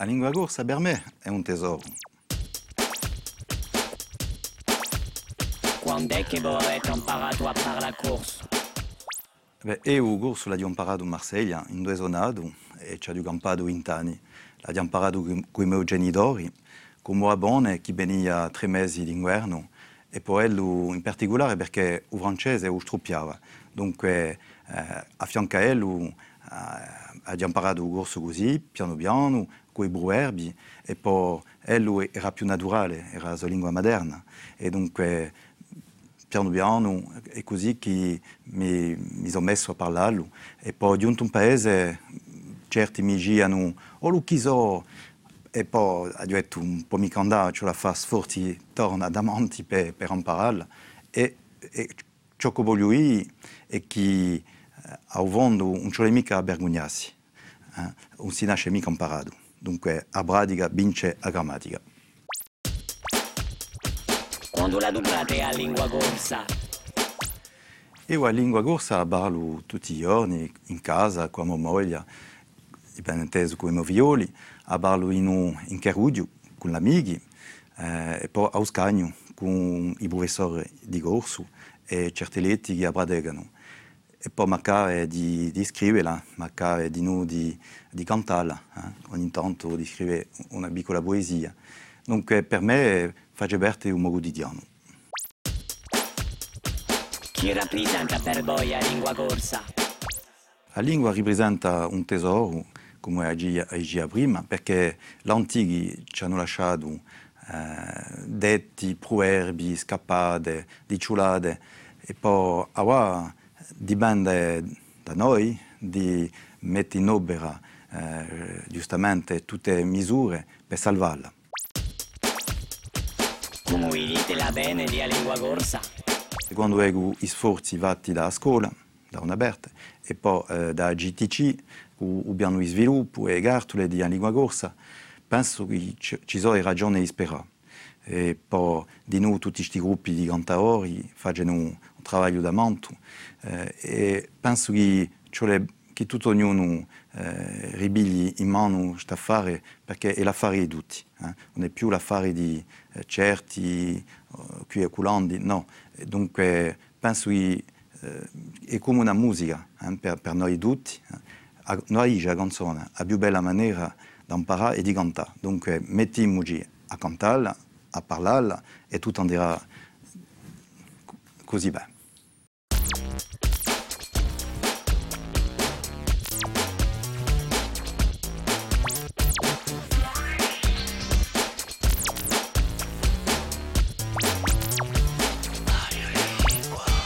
La lingua corsa per me è un tesoro. Quando è che voi avete imparato a fare la corsa? Beh, io corso l'ho imparato a Marsiglia, in due zonate, e ci ho campato in anni. L'ho imparato con i miei genitori, con mia buona che veniva tre mesi d'inverno, e poi lui in particolare perché il francese lo struppiava. Dunque, eh, a fianco a lui, eh, abbiamo imparato il corso così, piano piano, con i proverbi, e lui era più naturale, era la lingua moderna. E dunque, piano piano, è così che mi, mi sono messo a parlarlo. E poi, giunto un paese, certi mi dicevano, oh, lo chiedo, e poi ho detto un po' mi candidato, cioè la torna davanti per, per impararla. E, e ciò che voglio io è che eh, a vondo non c'è mica a vergognarsi, eh? non si nasce mica imparato. Dunque, a pratica vince la grammatica. Quando la dublate a lingua corsa? Io la lingua corsa la parlo tutti i giorni, in casa, con mia moglie, ben inteso con i miei la parlo in, un, in Cherudio, con gli amici, eh, e poi a Scagno, con i professori di corso e certi letti che praticano. E poi magari di, di scriverla, magari di, noi di, di cantarla, eh? ogni tanto di scrivere una piccola poesia. Dunque per me fa parte un modo quotidiano. Chi rappresenta per voi la lingua corsa? La lingua rappresenta un tesoro, come diceva prima, perché gli antichi ci hanno lasciato eh, detti, proverbi, scappate, diciulate, e poi ora dipende da noi di mettere in opera eh, giustamente tutte le misure per salvarla. Come dite la bene di lingua corsa? Quando vedo gli sforzi fatti dalla scuola, da una Berta, e poi eh, da GTC, abbiamo sviluppo e cartole di lingua corsa, penso che ci sono ragioni di sperare. E poi di noi tutti questi gruppi di cantatori fanno un, lavoro da manto eh, e penso che, cioè, che tutto ognuno eh, ribigli in mano questo affare perché è l'affare di tutti, eh? non è più l'affare di eh, certi, uh, qui e culandi, no. E dunque penso che eh, è come una musica eh, per, per, noi tutti. A, noi la canzone, la più bella maniera di imparare e di cantare. Dunque mettiamoci a cantarla, a parlarla e tutto andrà così bene.